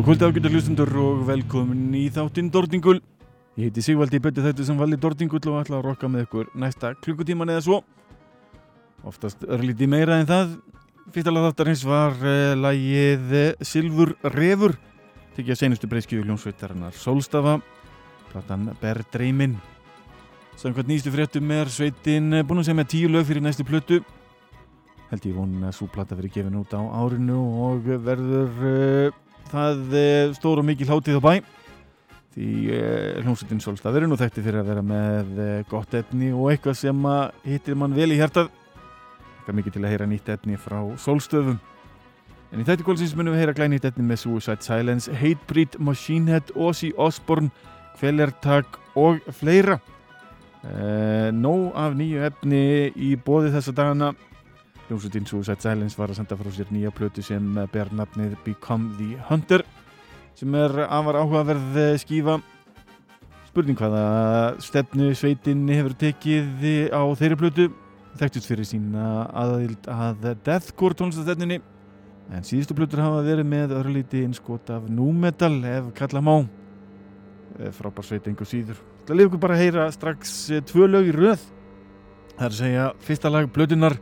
Góða kvöldi ágættu hlustundur og velkomin í þáttinn Dordingul. Ég heiti Sigvaldi Bötti þetta sem valdi Dordingull og ætla að rokka með ykkur næsta klukkutíman eða svo. Oftast örlíti meira en það. Fyrsta lag þáttarins var uh, lagið uh, Silfur Refur. Tekja senustu breyskjöfu hljómsveitarinnar Solstafa. Platan Ber Dreimin. Samkvæmt nýstu fréttum er sveitin eh, búin að segja með tíu lög fyrir næstu plötu. Held ég von að svo plata verið gefin út á árinu og verður uh, það uh, stór og mikil hátið á bæ. Því uh, hljómsveitin Solstaf er nú þekkti fyrir að vera með uh, gott efni og eitthvað sem hittir mann vel í hjartað. Eitthvað mikið til að heyra nýtt efni frá Solstöfum. En í þætti kvöldsins munum við heyra glænýtt efni með Suicide Silence, Hatebreed, Machine Head, Ozzy Osbourne, Kvelertak og fleira. Nóg af nýju efni í bóði þessa dagana Hljómsveitin Suicide Silence var að senda frá sér nýja plötu sem ber nafnið Become the Hunter sem er afar áhugaverð skífa. Spurning hvaða stefnu sveitin hefur tekið á þeirri plötu? Þekktust fyrir sína aðild að deathcore tónlistastefnunni en síðustu plötur hafa verið með örlíti innskot af nu metal ef kalla má. Frábær sveit einhver síður. Það lefum við bara að heyra strax tvö lög í röð. Það er að segja fyrsta lag blödunar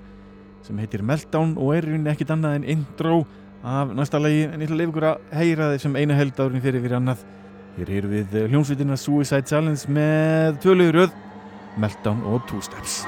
sem heitir Meltdown og er rauninni ekkit annað en intro af næsta lagi. En ég ætla að leiða ykkur að heyra þið sem eina held árin fyrir fyrir annað. Hér heyrum við hljómsveitina Suicide Challenge með tvö lög í röð Meltdown og Two Steps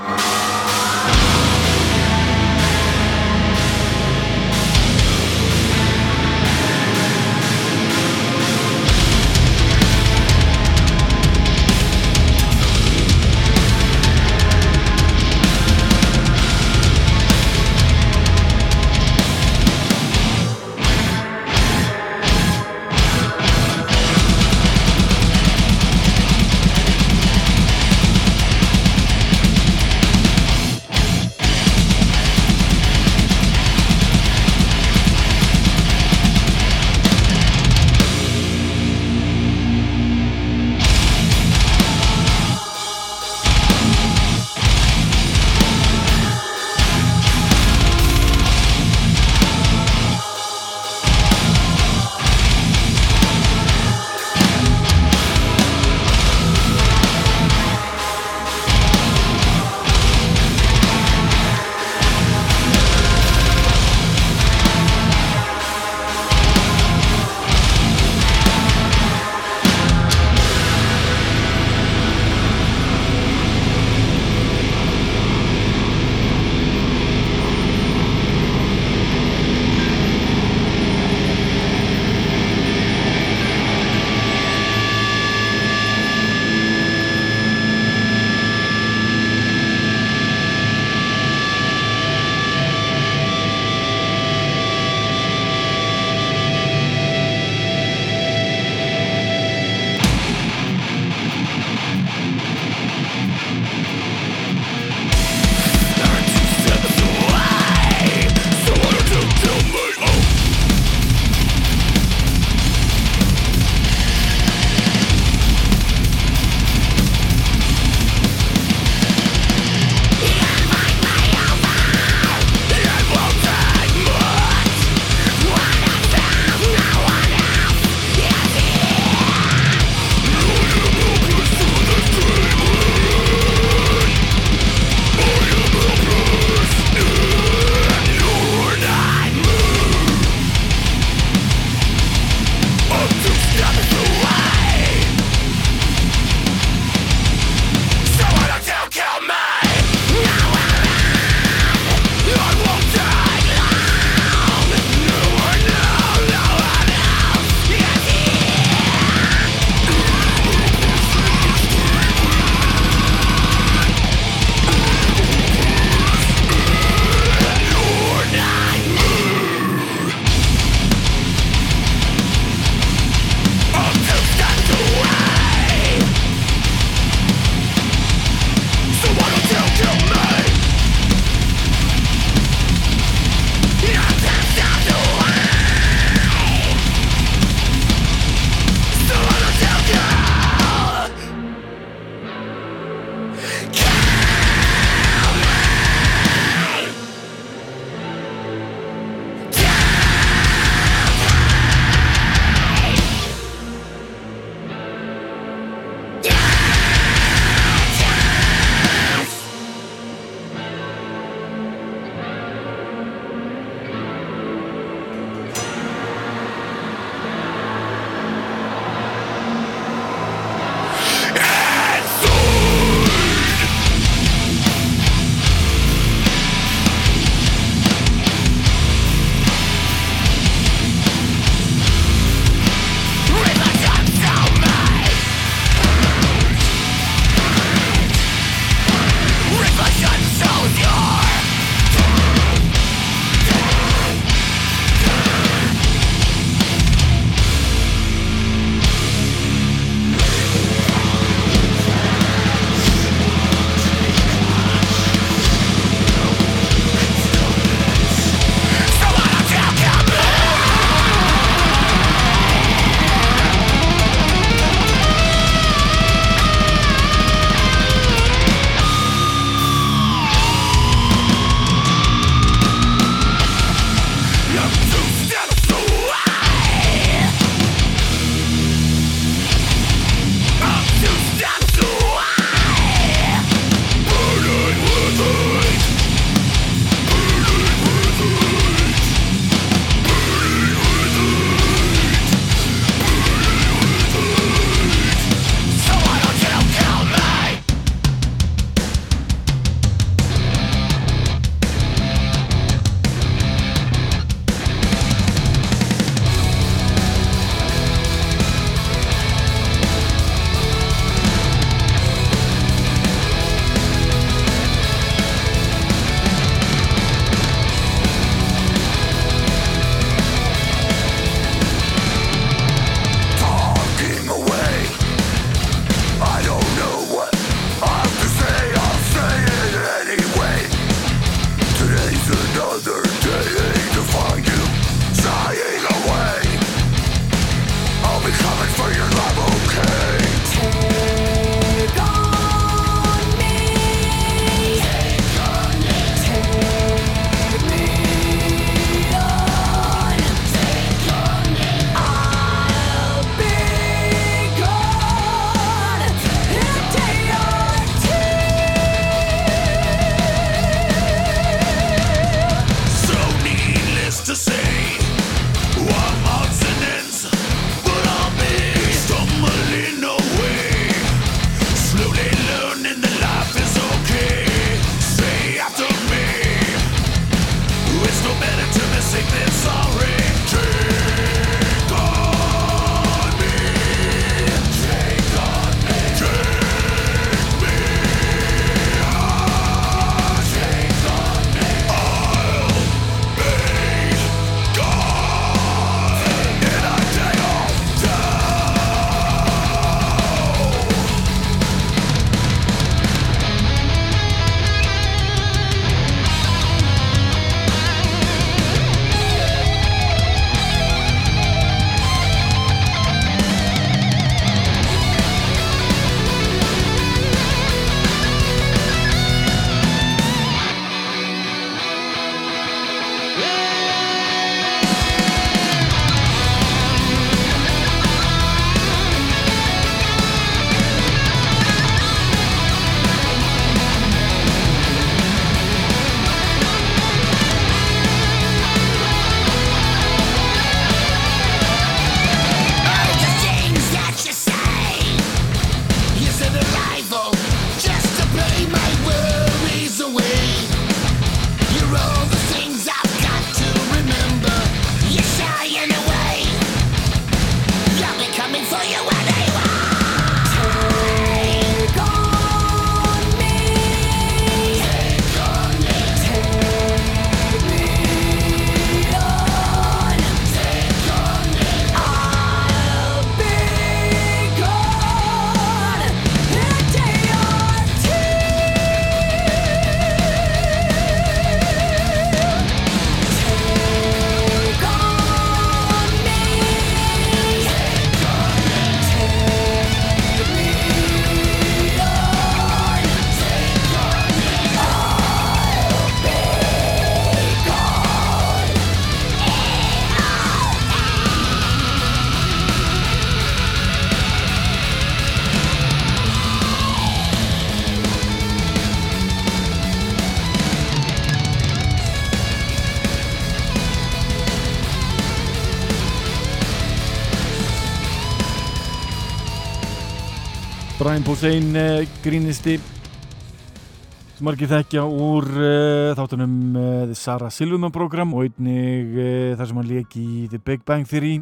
Posehn uh, grínisti sem margir þekkja úr uh, þáttunum uh, The Sarah Silverman program og einnig þar sem hann leki í The Big Bang Theory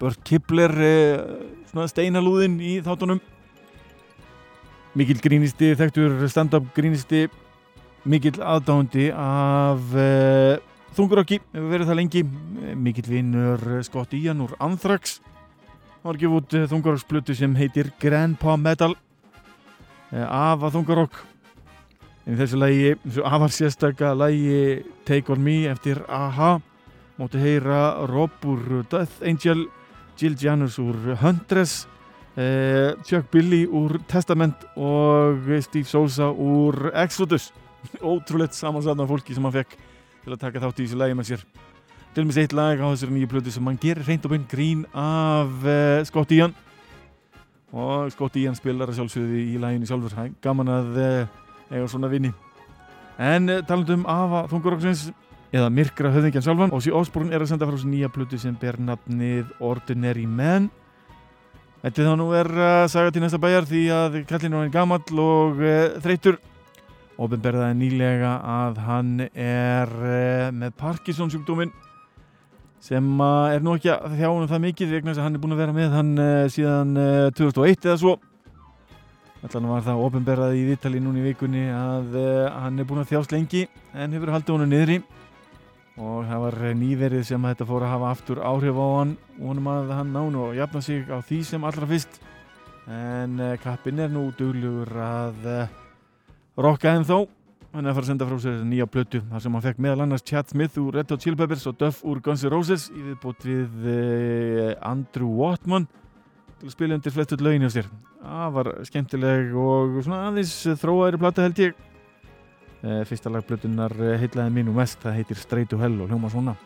Burt Kibler steinalúðin í þáttunum. Mikill grínisti þekktur stand-up grínisti mikill aðdándi af þungurokki hefur verið það lengi. Mikill vinnur Scott Ian úr Anthrax. Hann var gefið út eh, þungarokksplötu sem heitir Grandpa Metal. eh, af að þungarokk en þessu lægi, þessu afar sérstakka lægi Take On Me eftir AHA móti heyra Rob úr Death Angel Jill Janus úr Huntress eh, Chuck Billy úr Testament og Steve Sousa úr Exodus. Ótrúleitt samansatna fólki sem hann fekk til að taka þátt í þessu lægi með sér. Til og með eitt lag á þessari nýju plötu sem hann gerir reynd og beint grín af uh, Scott Ian og Scott Ian spilar að sjálfsögðu í læginu sjálfur. Gaman að uh, eiga svona vinni en uh, talandum af þunguróksins eða Myrkra höfðingjan sjálfan og sí Osborn er að senda frá þessu nýja plötu sem ber nafnið Ordinary Man. Þetta þá nú er að saga til næsta bæjar því að kallinu er gammal og þreytur Ofinberðaði nýlega að hann er með Parkinson sjúkdóminn sem er nú ekki að þjána það mikið vegna þess að hann er búin að vera með hann uh, síðan uh, eh, 2001 eða svo. Allan var það ofinberðað í Vítali núni í vikunni að uh, hann er búin að þjást lengi en hefur haldið honum niðri. Og það var nýverið sem þetta fór að hafa aftur áhrif á hann og honum að hann nánu og jafna sig á því sem allra fyrst. En kappin er nú duglugur að rokka henn þó hann er að fara að senda frá sér nýja blötu þar sem hann fekk meðal annars Chad Smith úr Red Hot Chili Peppers og Duff úr Guns N' Roses í viðbót við eh, Andrew Watman til að spila undir flestur lögin hjá sér. Það var skemmtileg og svona aðeins þróaðri plata held ég. Eh, fyrsta lag blötunar eh, heitlaði mínu mest það heitir Straight to Hell og hljóma svona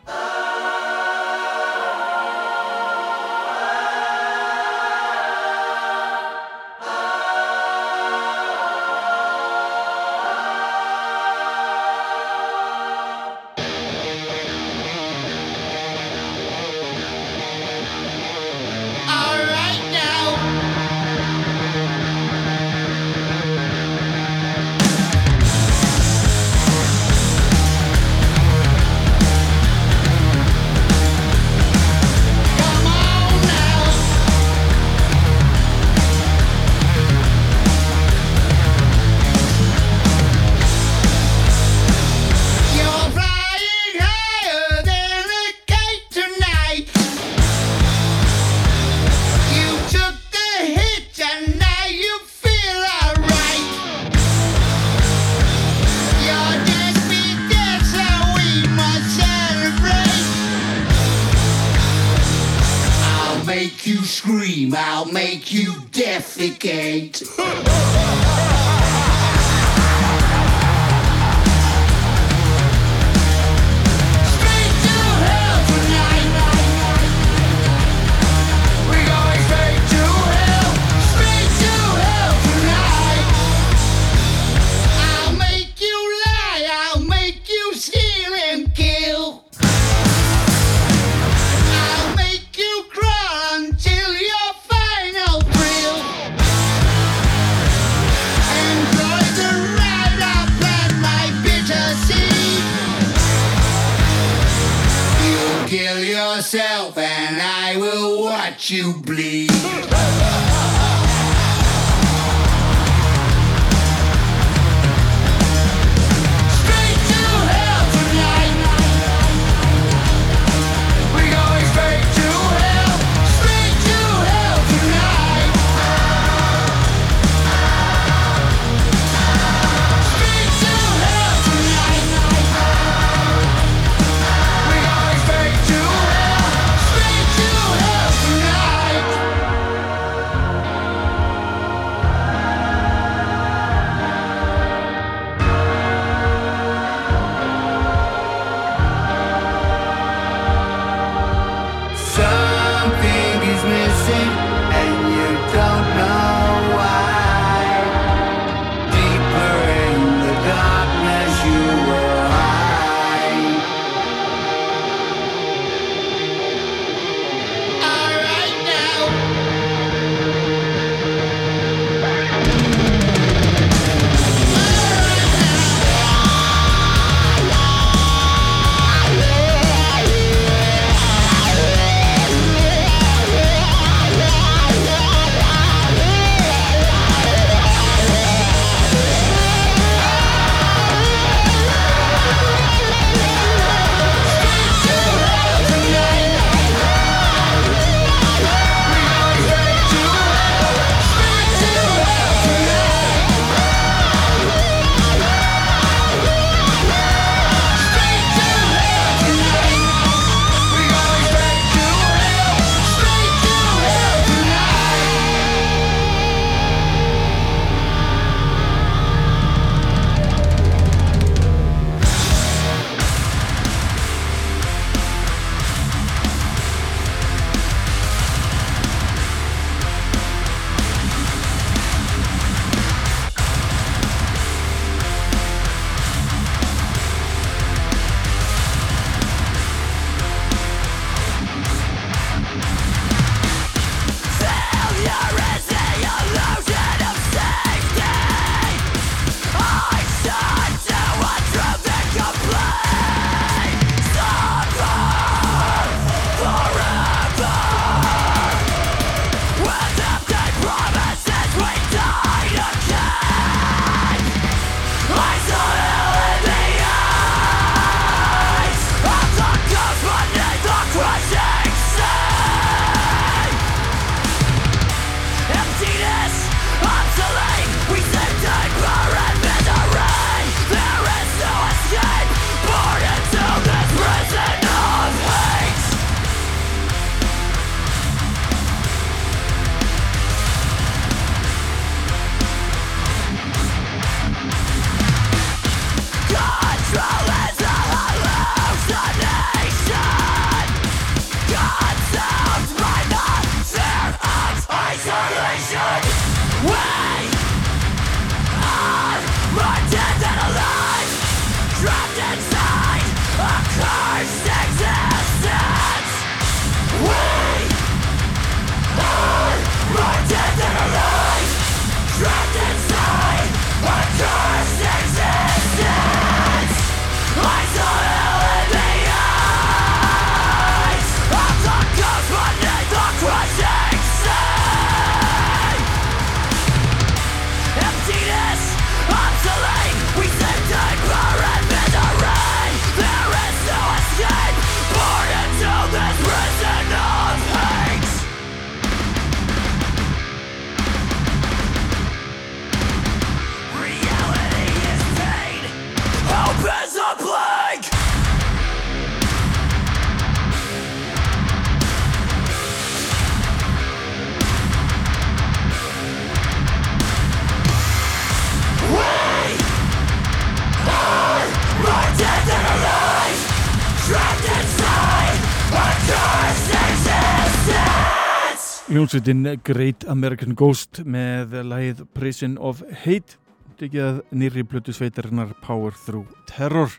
Hljómsveitin Great American Ghost með lægið Prison of Hate tekið nýri blötu sveitarinnar Power Through Terror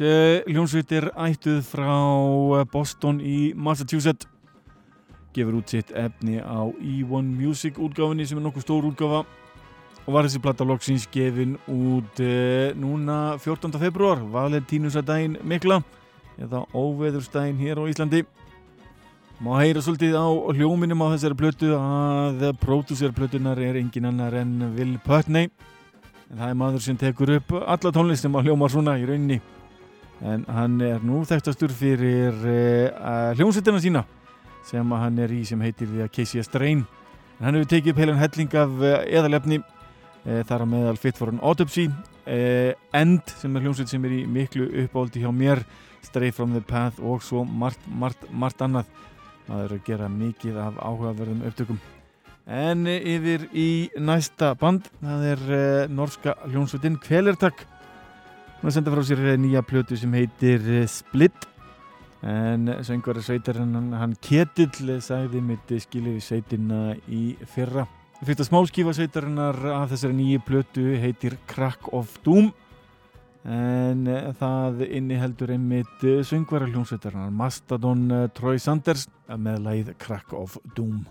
Hljómsveit er ættuð frá Boston í Massachusetts gefur út sitt efni á E1 Music útgáfinni sem er nokkuð stór útgáfa og var þessi platta loksins gefin út e, núna 14. februar Valentínusadaginn mikla eða óveðurstæðin hér á Íslandi Má heyra svolítið á hljóminum á þessari plötu að pródúsérplötunar er engin annar en Will Putney. En það er maður sem tekur upp alla tónlistum á hljómar svona í rauninni. En hann er nú þekktastur fyrir uh, hljómsveitina sína sem hann er í sem heitir því að Casey Strain. En hann hefur tekið upp heilan helling af uh, eðalefni uh, þar á meðal Fit for an Autopsy End sem er hljómsveit sem er í miklu uppáldi hjá mér Stray from the Path og svo margt, margt, margt annað það eru að gera mikið af áhugaverðum upptökum. En yfir í næsta band það er uh, norska hljónsveitin Kvelertak. Hún er sendað frá sér nýja plötu sem heitir uh, Split. En söngvari sveitarinn hann Ketill sagði mitt skilið í sveitina í fyrra. Fyrsta smáskífa sveitarinnar af þessari nýju plötu heitir Crack of Doom en eh, það inniheldur einmitt eh, söngvara hljómsveitarnar Mastodon eh, Troy Sanders með læð Crack of Doom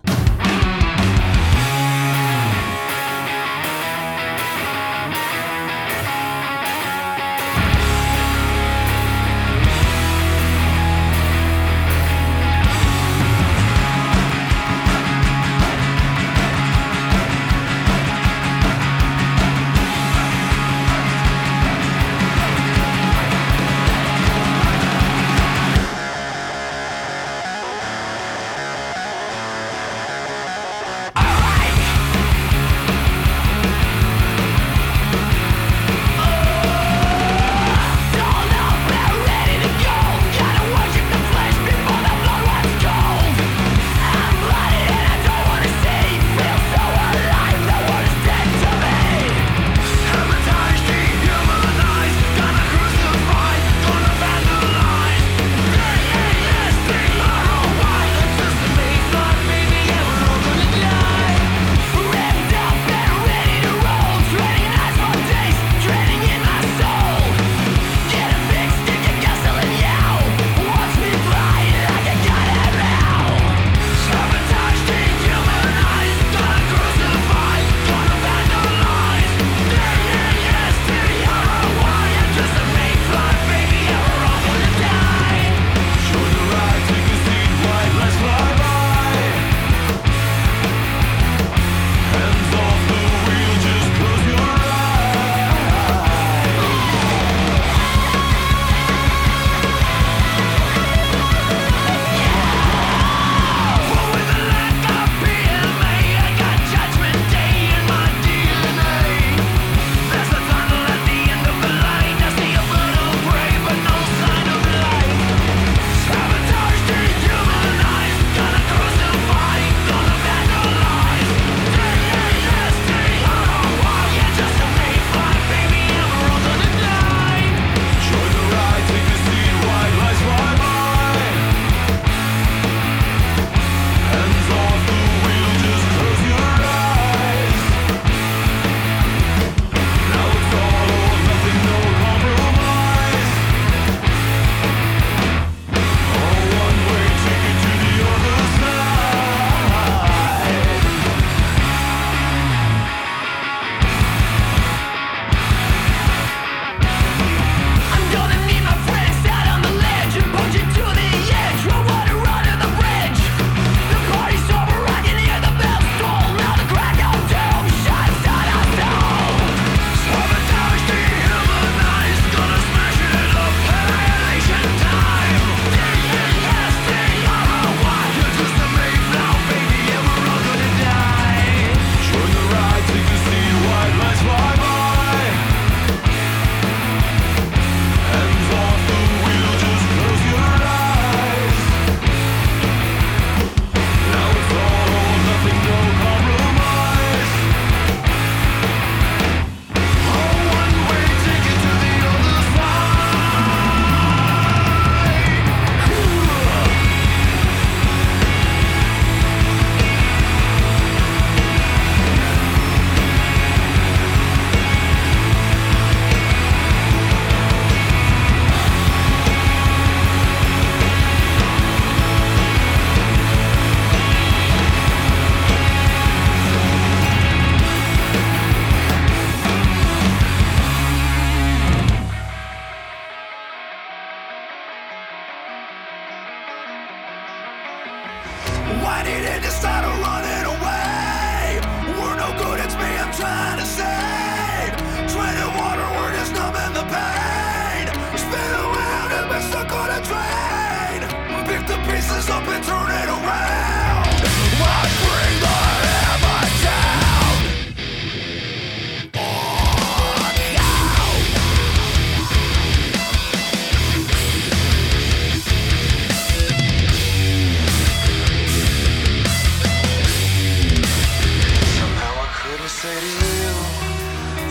say to you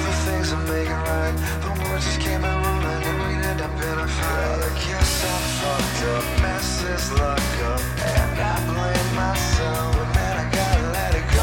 the things I'm making right. The words just came out wrong, and knew we'd end up in a fight. I guess I fucked up, messed this luck up, and I blame myself. But man, I gotta let it go.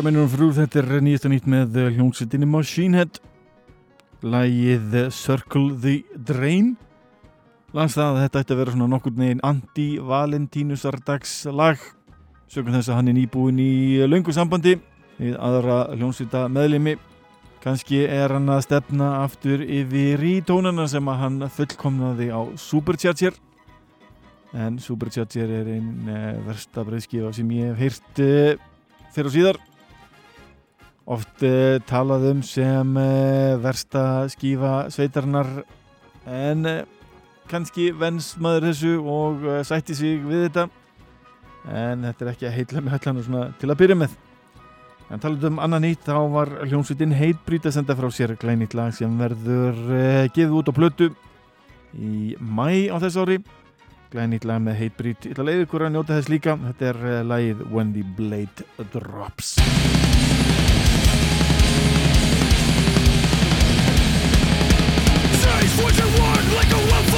Þetta er nýjast að nýtt með hljómsveitinni Machine Head. Lægið Circle the Drain. Lans það að þetta ætti að vera svona nokkur neginn anti-valentínusardags lag sögum þess að hann er nýbúin í löngu sambandi við aðra hljómsveita meðlimi kannski er hann að stefna aftur yfir í tónana sem að hann fullkomnaði á Supercharger en Supercharger er einn eh, versta breyðskifa sem ég hef heyrt eh, fyrir og síðar oft uh, talað um sem uh, versta skífa sveitarnar en uh, kannski vens maður þessu og sætti sig við þetta. En þetta er ekki að heitla með höllan til að byrja með. En talað um annan nýtt þá var hljómsveitin heitbrít að senda frá sér glænýtt lag sem verður gefið út á plötu í mæ á þess ári. Glænýtt lag með heitbrít ég ætla að leiða ykkur að njóta þess líka. Þetta er lagið When the Blade Drops forge and warn like a wolf.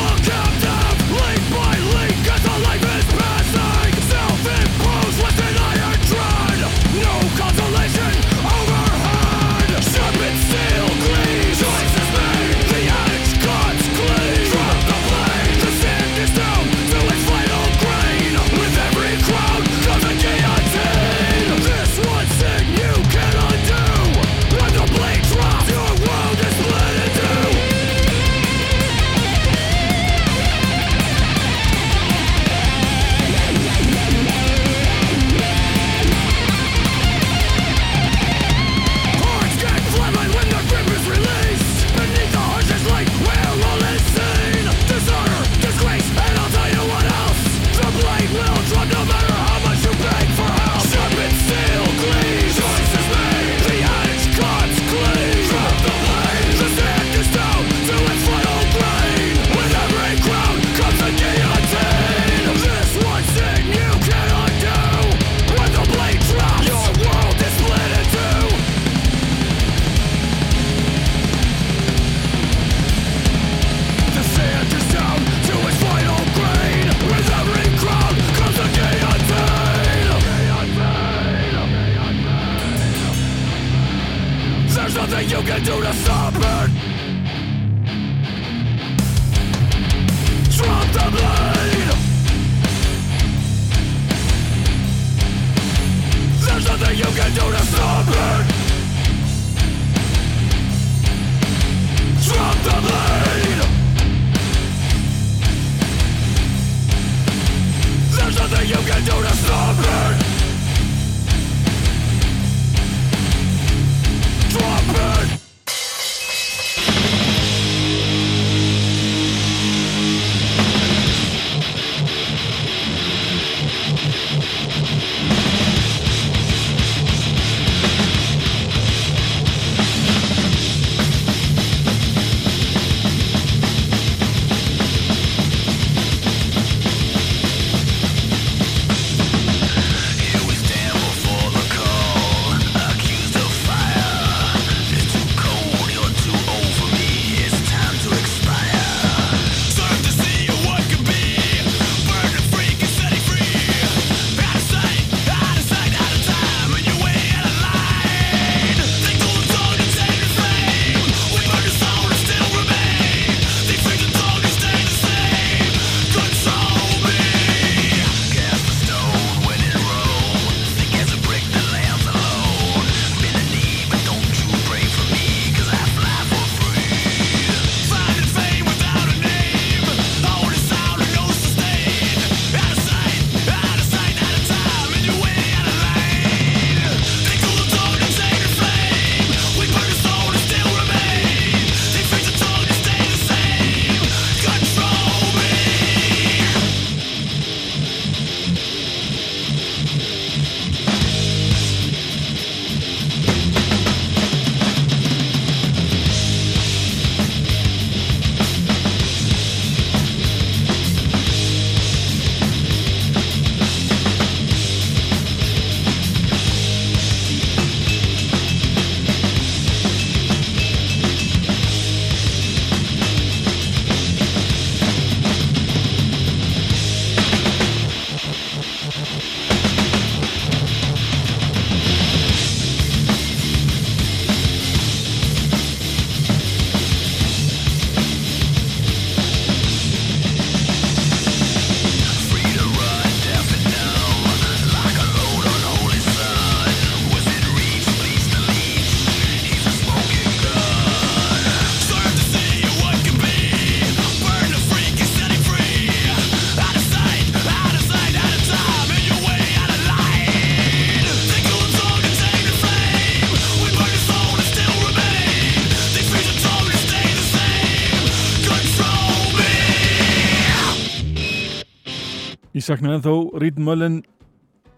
Ég sakna ennþá Reed Mullen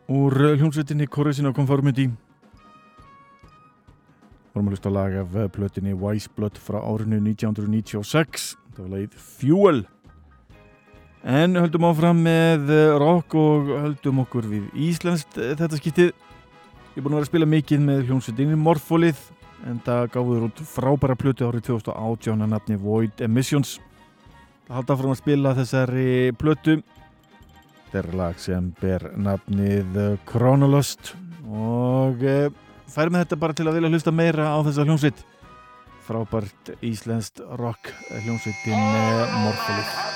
úr hljómsveitinni Coruscant og Conformity. Vorum að hlusta á lag af plötinni Wise Blood frá árinu 1996 það var lagið Fuel. En höldum áfram með rock og höldum okkur við Íslandst þetta skiptið. Ég er búin að vera að spila mikið með hljómsveitinni Morfolið en það gáður út frábæra plötu árið 2018 að nafni Void Emissions. Það halda frá að spila þessari plötu þetta er lag sem ber nafnið Chronolost. Og e, færum við þetta bara til að vilja hlusta meira á þessa hljómsveit. Frábært íslenskt rock hljómsveitin Morfolið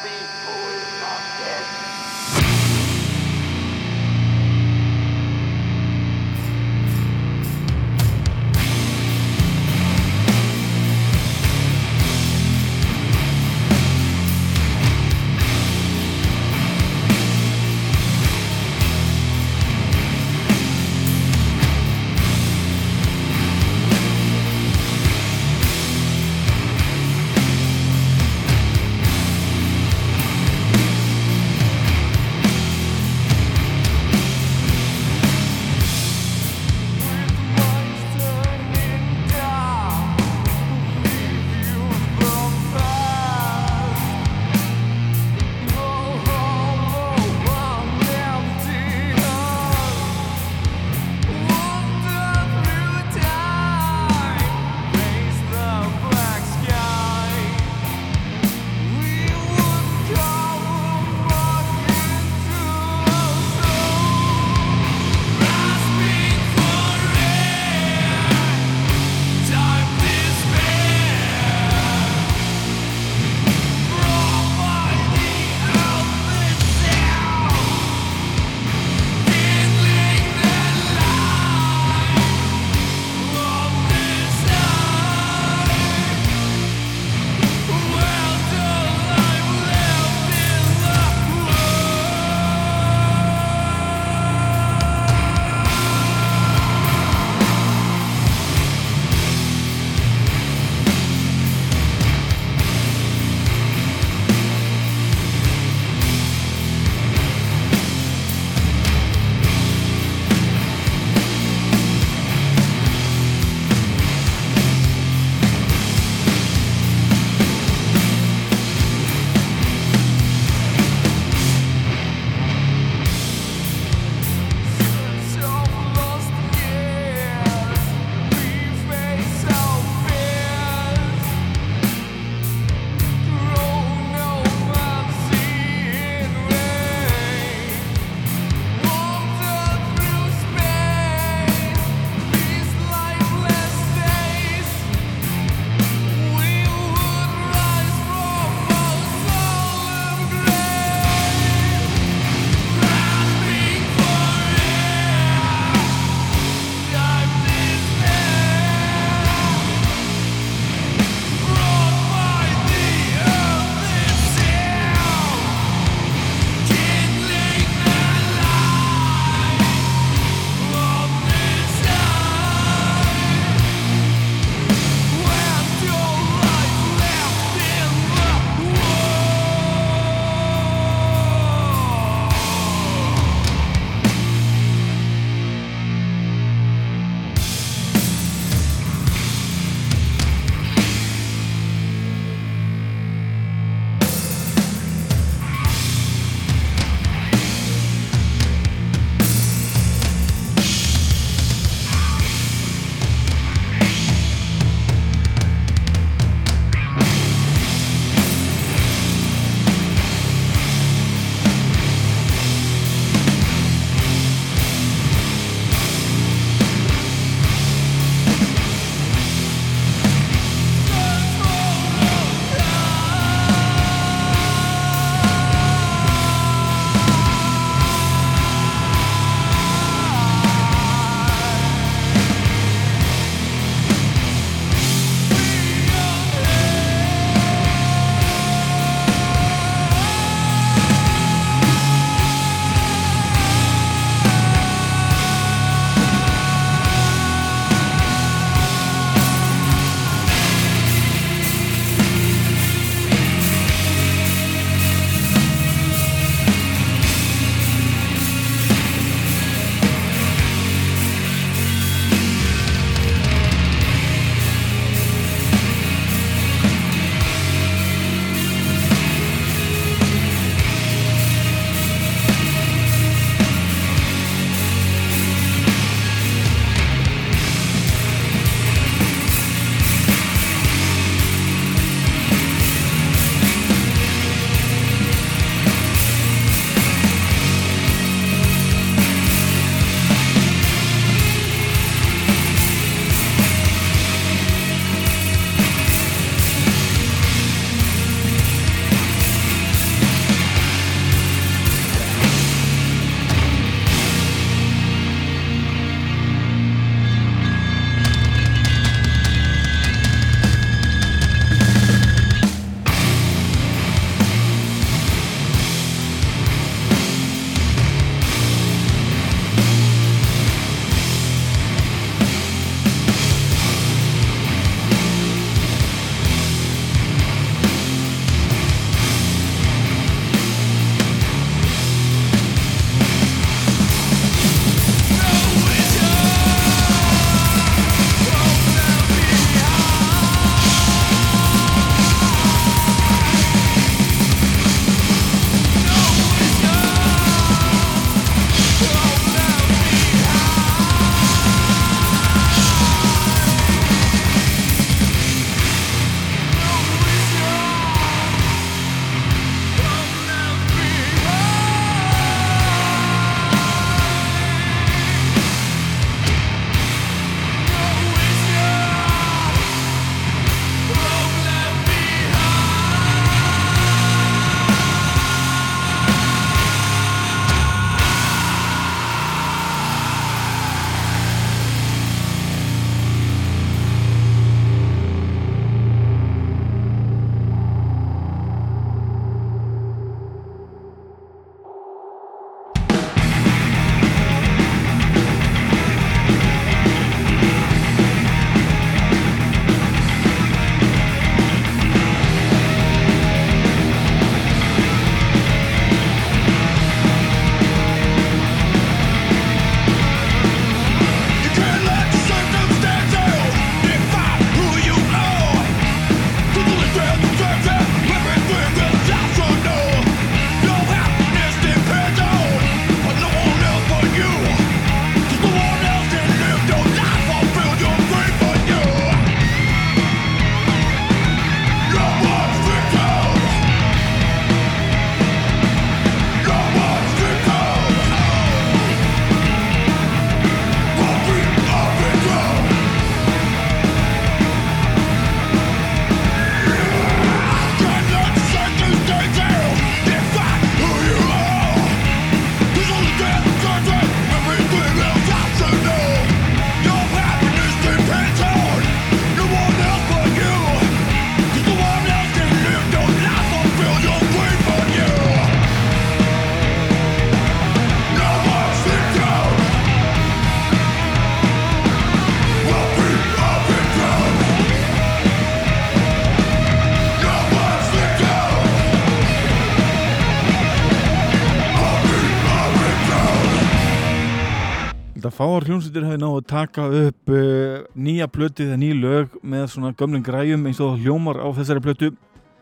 fáar hljómsveitir hefði náðu að taka upp uh, nýja plötu eða ný lög með svona gömlum græjum eins og hljómar á þessari plötu.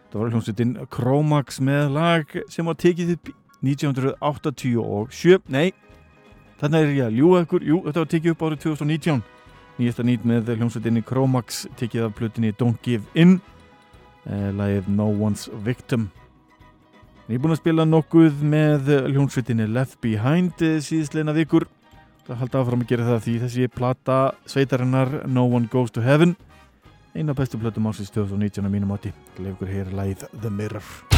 Það var hljómsveitin Chromax með lag sem var tekið upp 1987 nei, þarna er ég að ljúa ykkur. Jú, þetta var tekið upp árið 2019 nýjasta nýtt með hljómsveitinni Chromax tekið af plötunni Don't Give In uh, lagið No One's Victim. Ég er búin að spila nokkuð með hljómsveitinni Left Behind síðsleina vikur. Það haldi áfram að gera það því þessi plata sveitarinnar No One Goes to Heaven eina bestu plötum ásins 2019 að mínum átti. Leifur hér læð The Mirror.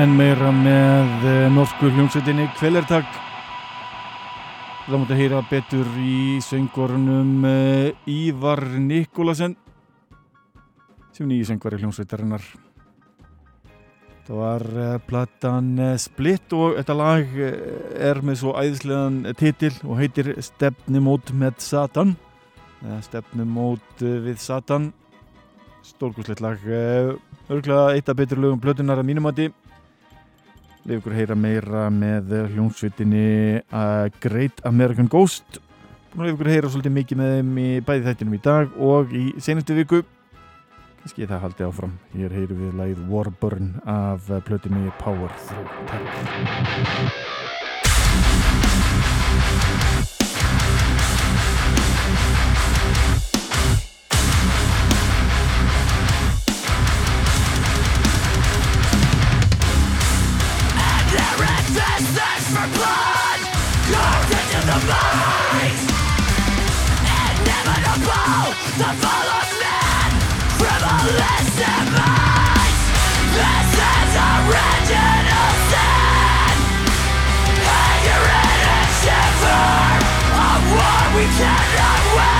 En meira með eh, norsku hljómsveitinni Kvelertak. Það mútti að heyra betur í söngvarunum eh, Ívar Nikolasen sem nýju söngvari hljómsveitarinnar. Það var eh, platan Split og þetta lag er með svo æðislegan titil og heitir Stefnumót með Satan. Stefnumót við Satan. Stórkuslegt lag örgulega eitt af betur lögum blötunar að mínumati Leif ykkur heyra meira með hljómsveitinni uh, Great American Ghost. Nú leif ykkur heyra svolítið mikið með þeim í bæði þættinum í dag og í senustu viku. Kannski það haldi áfram. Hér heyru við lagið Warburn af plötunni Power Through thirst for blood. Into the Inevitable, the fall. Of man. This is original sin. And shiver war we cannot win.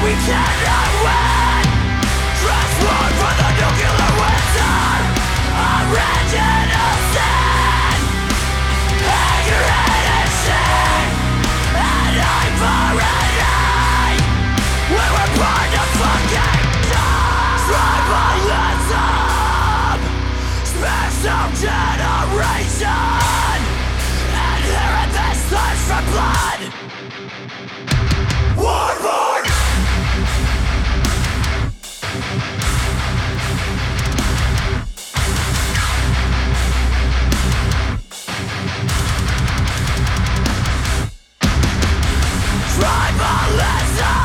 Terror Warborn! Yes!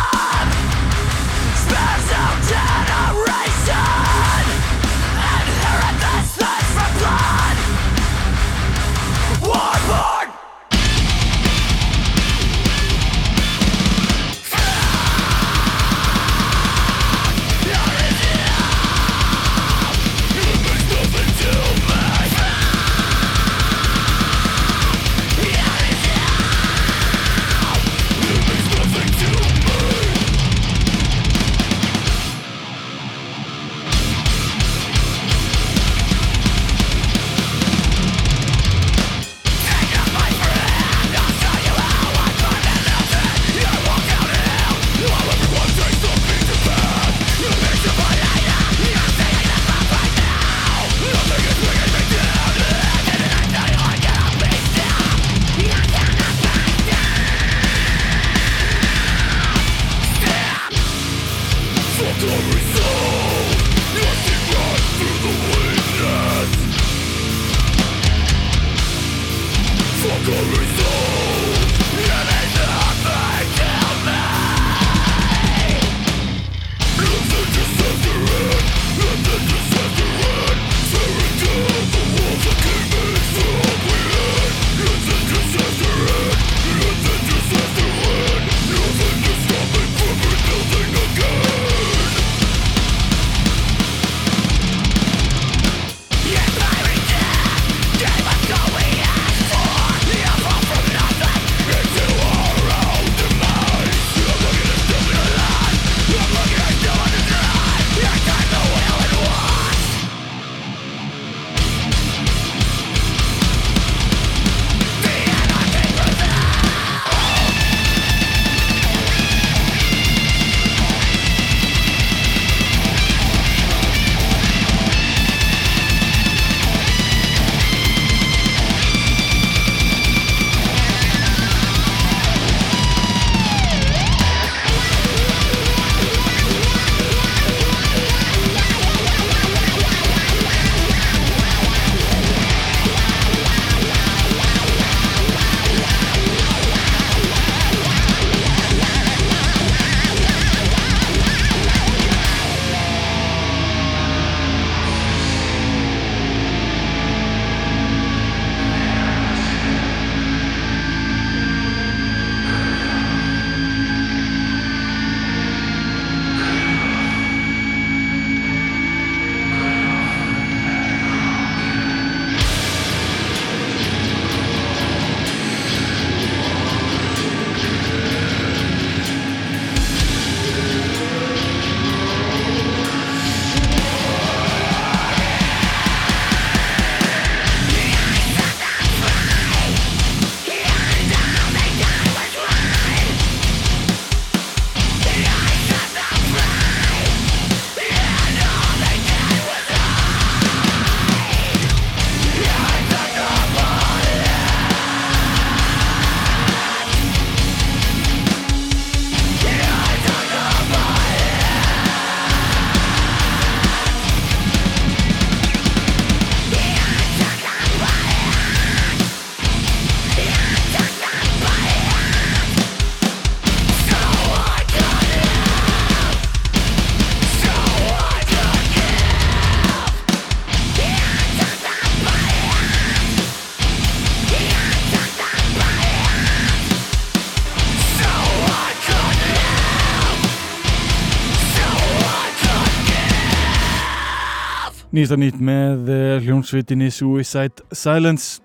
Nýsta nýtt með uh, hljónsveitinni Suicide Silence.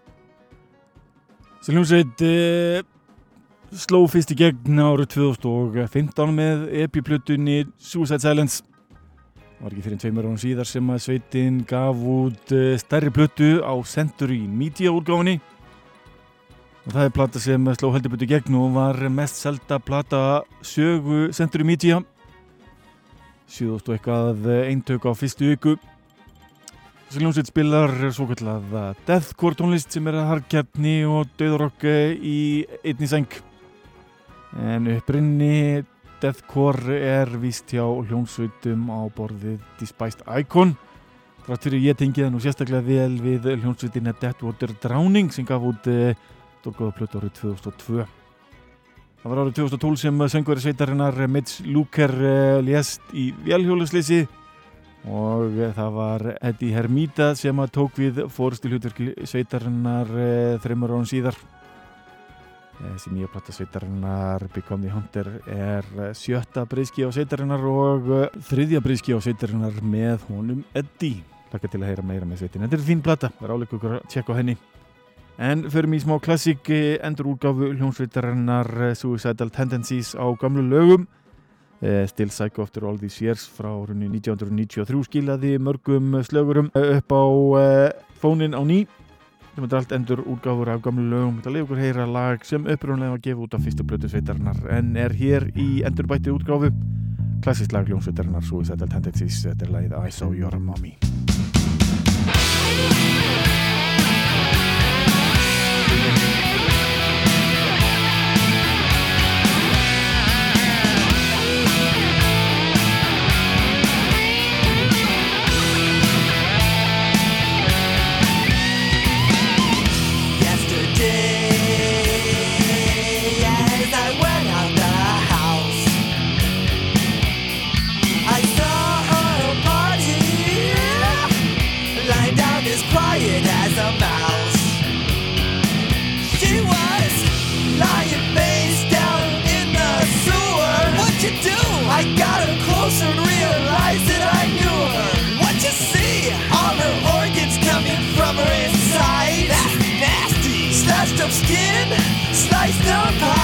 Þessi hljónsveit uh, sló fyrst í gegn árið 2015 með epiplutunni Suicide Silence. Var ekki fyrir tveimur án síðar sem að sveitin gaf út uh, stærri plötu á Century Media úrgáfinni og það er plata sem sló heldur betur gegn og var mest selda plata sögu Century Media. 7.000 og eitthvað eintök á fyrstu viku Þessi hljómsveit spilar svo kallað deathcore tónlist sem er að harkjarni og döðarokk í einni seng en upprinni deathcore er víst hjá hljómsveitum á borðið Despised Icon. Þrátt fyrir ég tengi það nú sérstaklega vel við hljómsveitina Deadwater Drowning sem gaf út Dorgóða plötu árið 2002 Það var árið 2012 sem söngveri sveitarinnar Mitch Luker lést í velhjólusleysi og það var Eddie Hermida sem að tók við fórstu hlutverki sveitarinnar þreymur án síðar. Þessi nýja platta sveitarinnar Become the Hunter er sjötta breyski á sveitarinnar og þriðja breyski á sveitarinnar með honum Eddie. Laka til að heyra meira með sveitin Þetta er fín platta, verður áleikur að tjekka henni. En förum í smá klassík endur úrgáfu hljómsveitarinnar Suicidal Tendencies á gamlu lögum Still Psycho After All These Years frá árunni 1993 skilaði mörgum slögurum upp á fónin á ný. Sem er allt endur úrgáfur af gamlu lögum. Þetta leiður heyra lag sem upprjónlega var gefið út af fyrstu blötu sveitarinnar en er hér í endur bætti útgáfu. Klassísk lag hljómsveitarinnar Suicidal Tendencies þetta er lagið I Saw Your Mommy the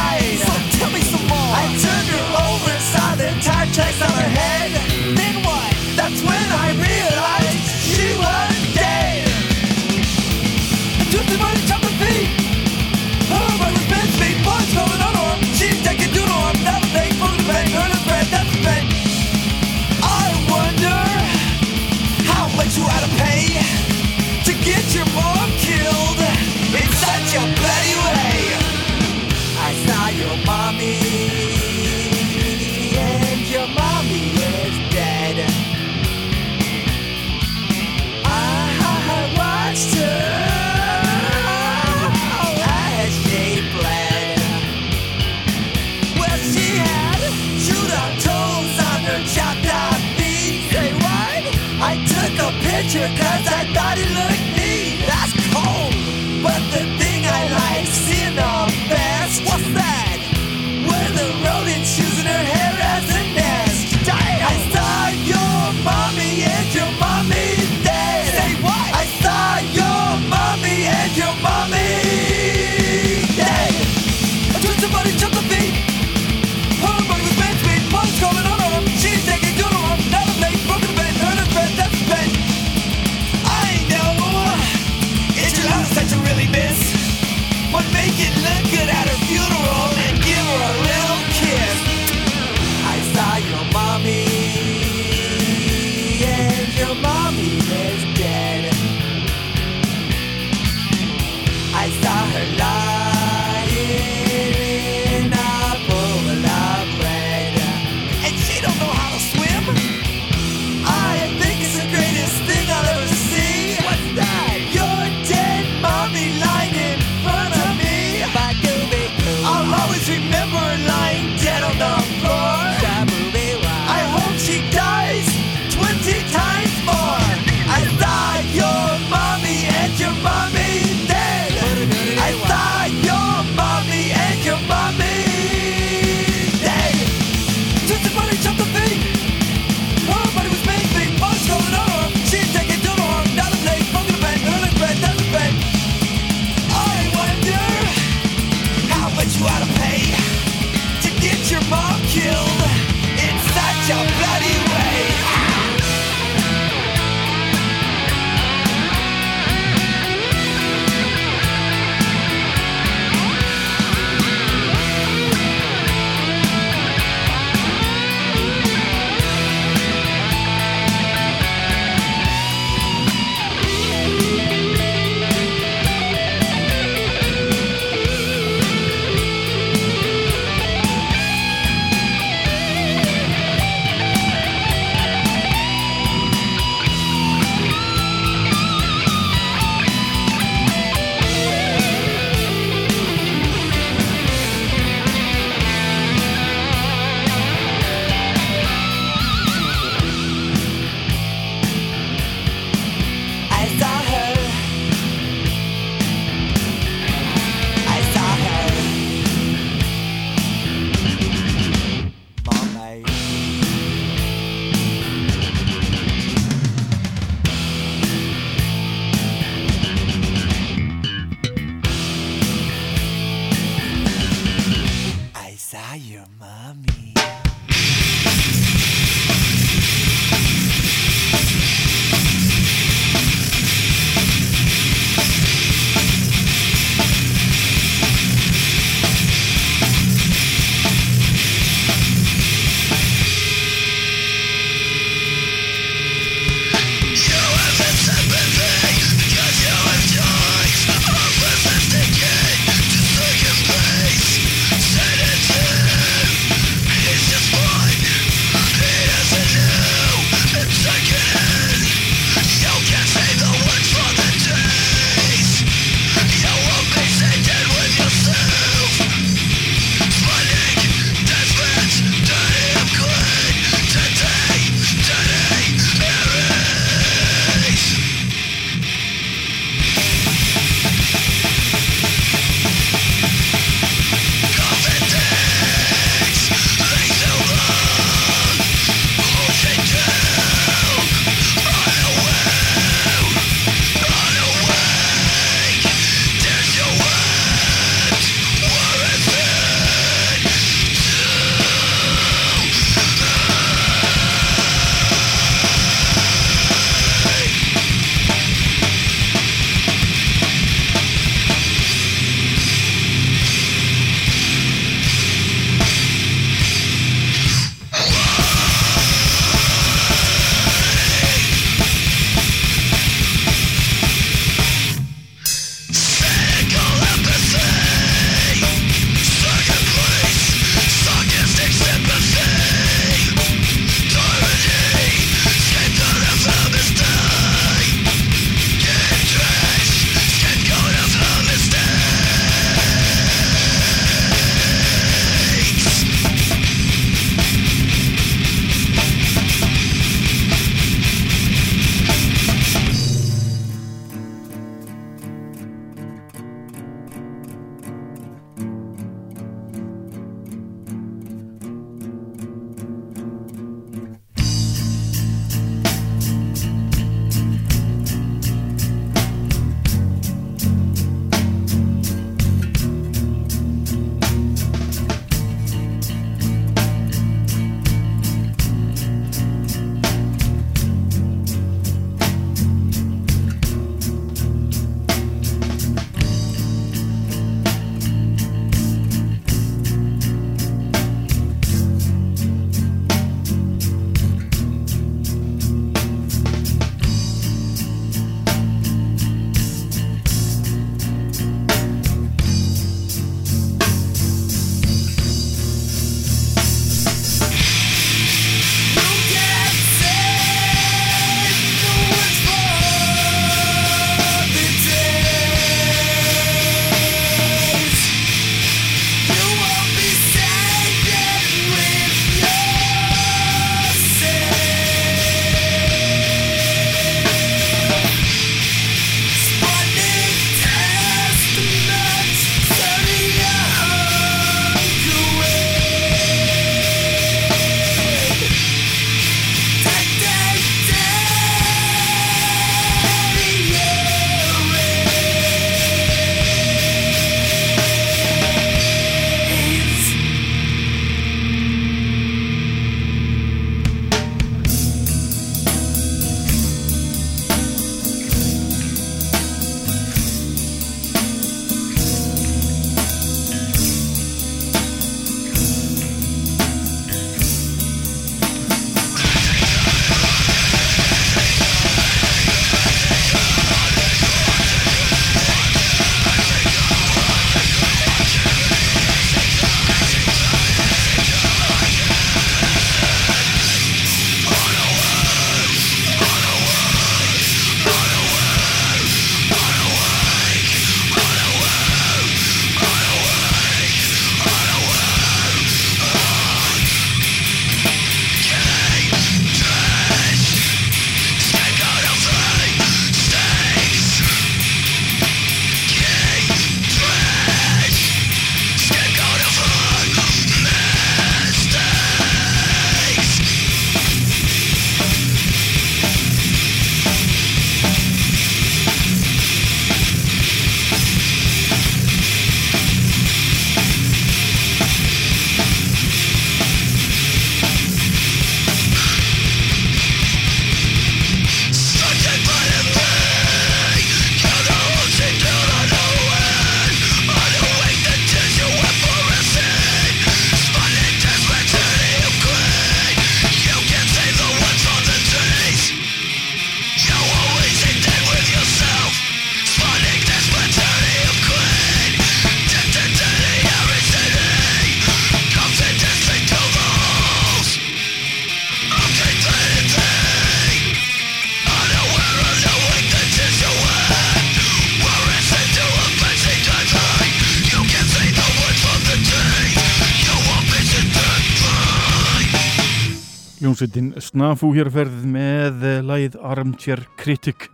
Ljónsveitin Snafu hér að ferð með lagið Armchair Critic.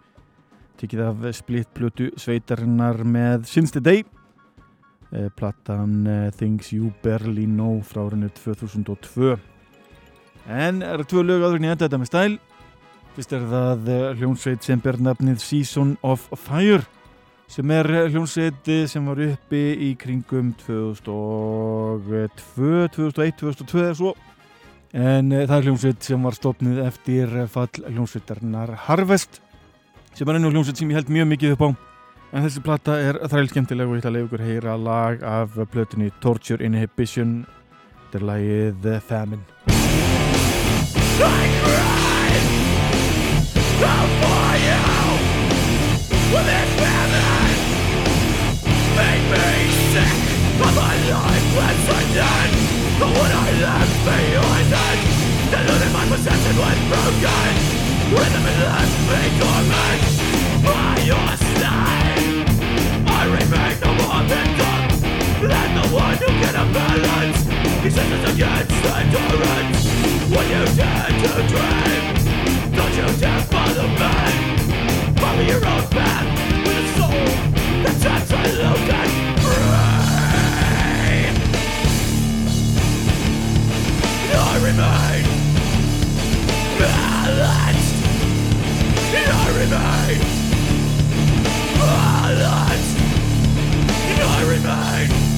Tekið af splittplötu sveitarinnar með Since the Day. Eh, platan eh, Things You Barely Know frá árinu 2002 en er tvö lög í enda þetta með stæl. Fyrst er það eh, hljónsveit sem ber nafnið Season of Fire sem er hljónsveit sem var uppi í kringum 2002 2001, 2002 eða svo en uh, það er hljómsveit sem var stopnið eftir fall hljómsveitarnar Harvest sem er ennú hljómsveit sem ég held mjög mikið upp á. En þessi platta er þræl skemmtileg og ég ætla að leiða ykkur heyra lag af plötunni Torture Inhibition. Þetta er lagið The Famine. I cried out for you with this famine made me sick of my ending but what I left behind it deluded my possession was broken rhythm and left me torment by your side I remain the one victim and the one who can balance These sentences against endurance When you dare to dream Don't you dare follow me Follow your own path With a soul that's absolute and free I remain balanced. I remain balanced. I remain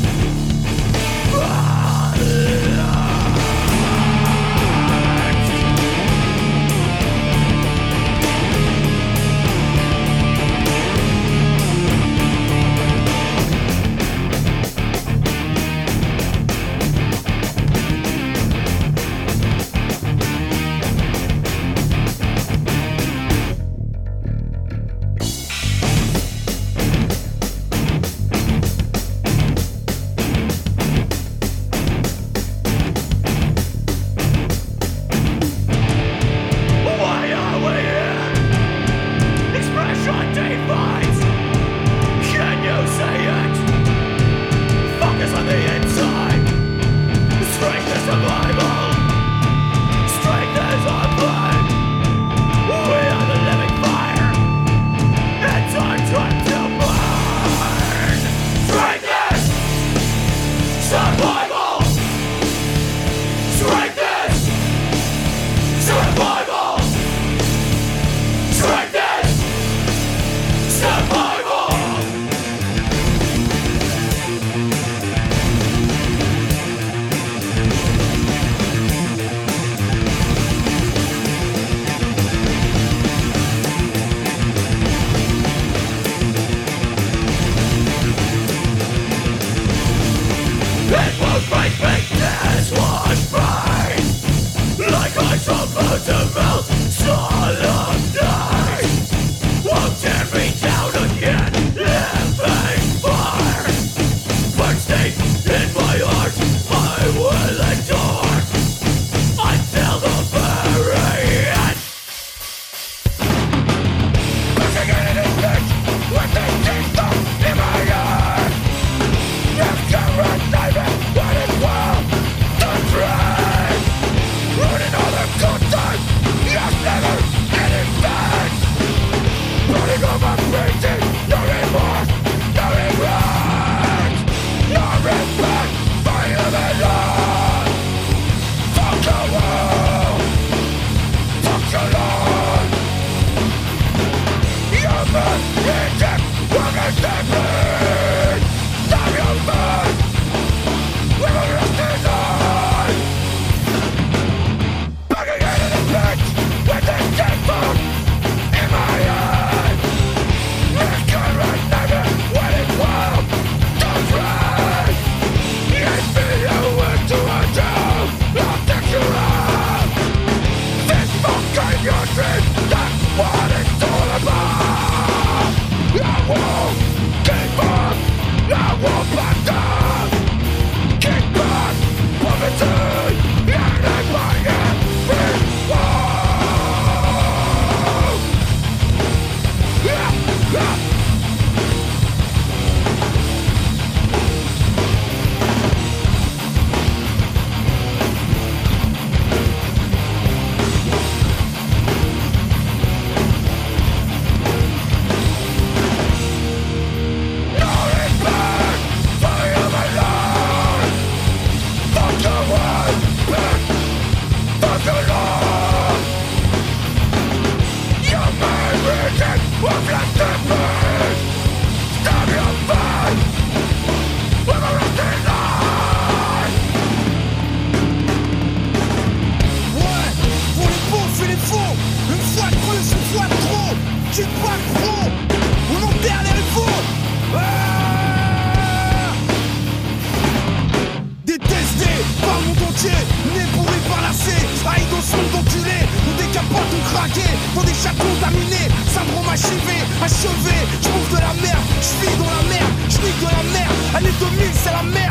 je bouffe de la merde, je vis dans la merde, je nique de la merde, année 2000 c'est la merde,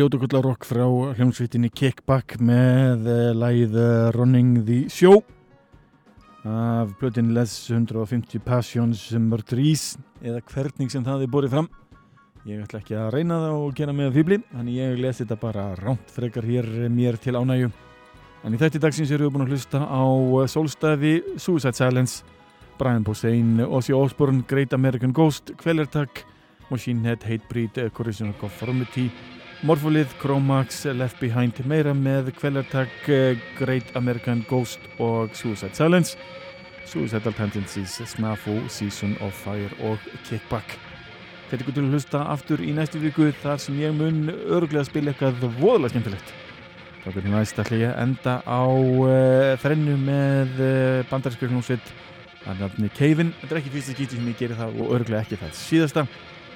Ljótukullarokk frá hljómsveitinni Kickback með uh, lægið eh, Running the Show af plötin Les 150 Passions Murderies eða hvernig sem það er borið fram. Ég ætla ekki að reyna það og gera með fýbli þannig ég les þetta bara ránt frekar hér mér til ánægju. En í þetta dagsins erum við búin að hlusta á eh, Solstæði, Suicide Silence Brian Posehn, Ozzy Osbourne Great American Ghost, Quellertag Machine Head, Hatebreed, eh, Corrosion of Conformity Morpholith, Chromax, Left Behind meira með Quellertag, eh, Great American Ghost og Suicide Silence. Suicidal Tendencies, Snafu, Season of Fire og Kickback. Þetta er til að hlusta aftur í næstu viku þar sem ég mun örglega spila eitthvað voðalega skemmtilegt. Þá byrjum næst að enda á uh, þrennu með uh, bandarinskjöld hljómsveit að nafni Keivin þetta er ekki fyrsta skíti sem ég geri það og örglega ekki það síðasta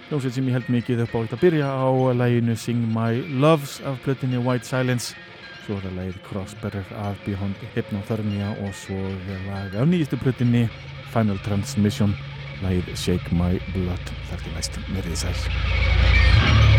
hljómsveit sem ég held mikið upp á að byrja á læginu Sing My Loves af plötinni White Silence. Svo er það lægið Crossbearer af Beyond Hypnothermia og svo er lag af nýjistu plötinni Final Transmission lægið Shake My Blood. Þar til næst, verið sæl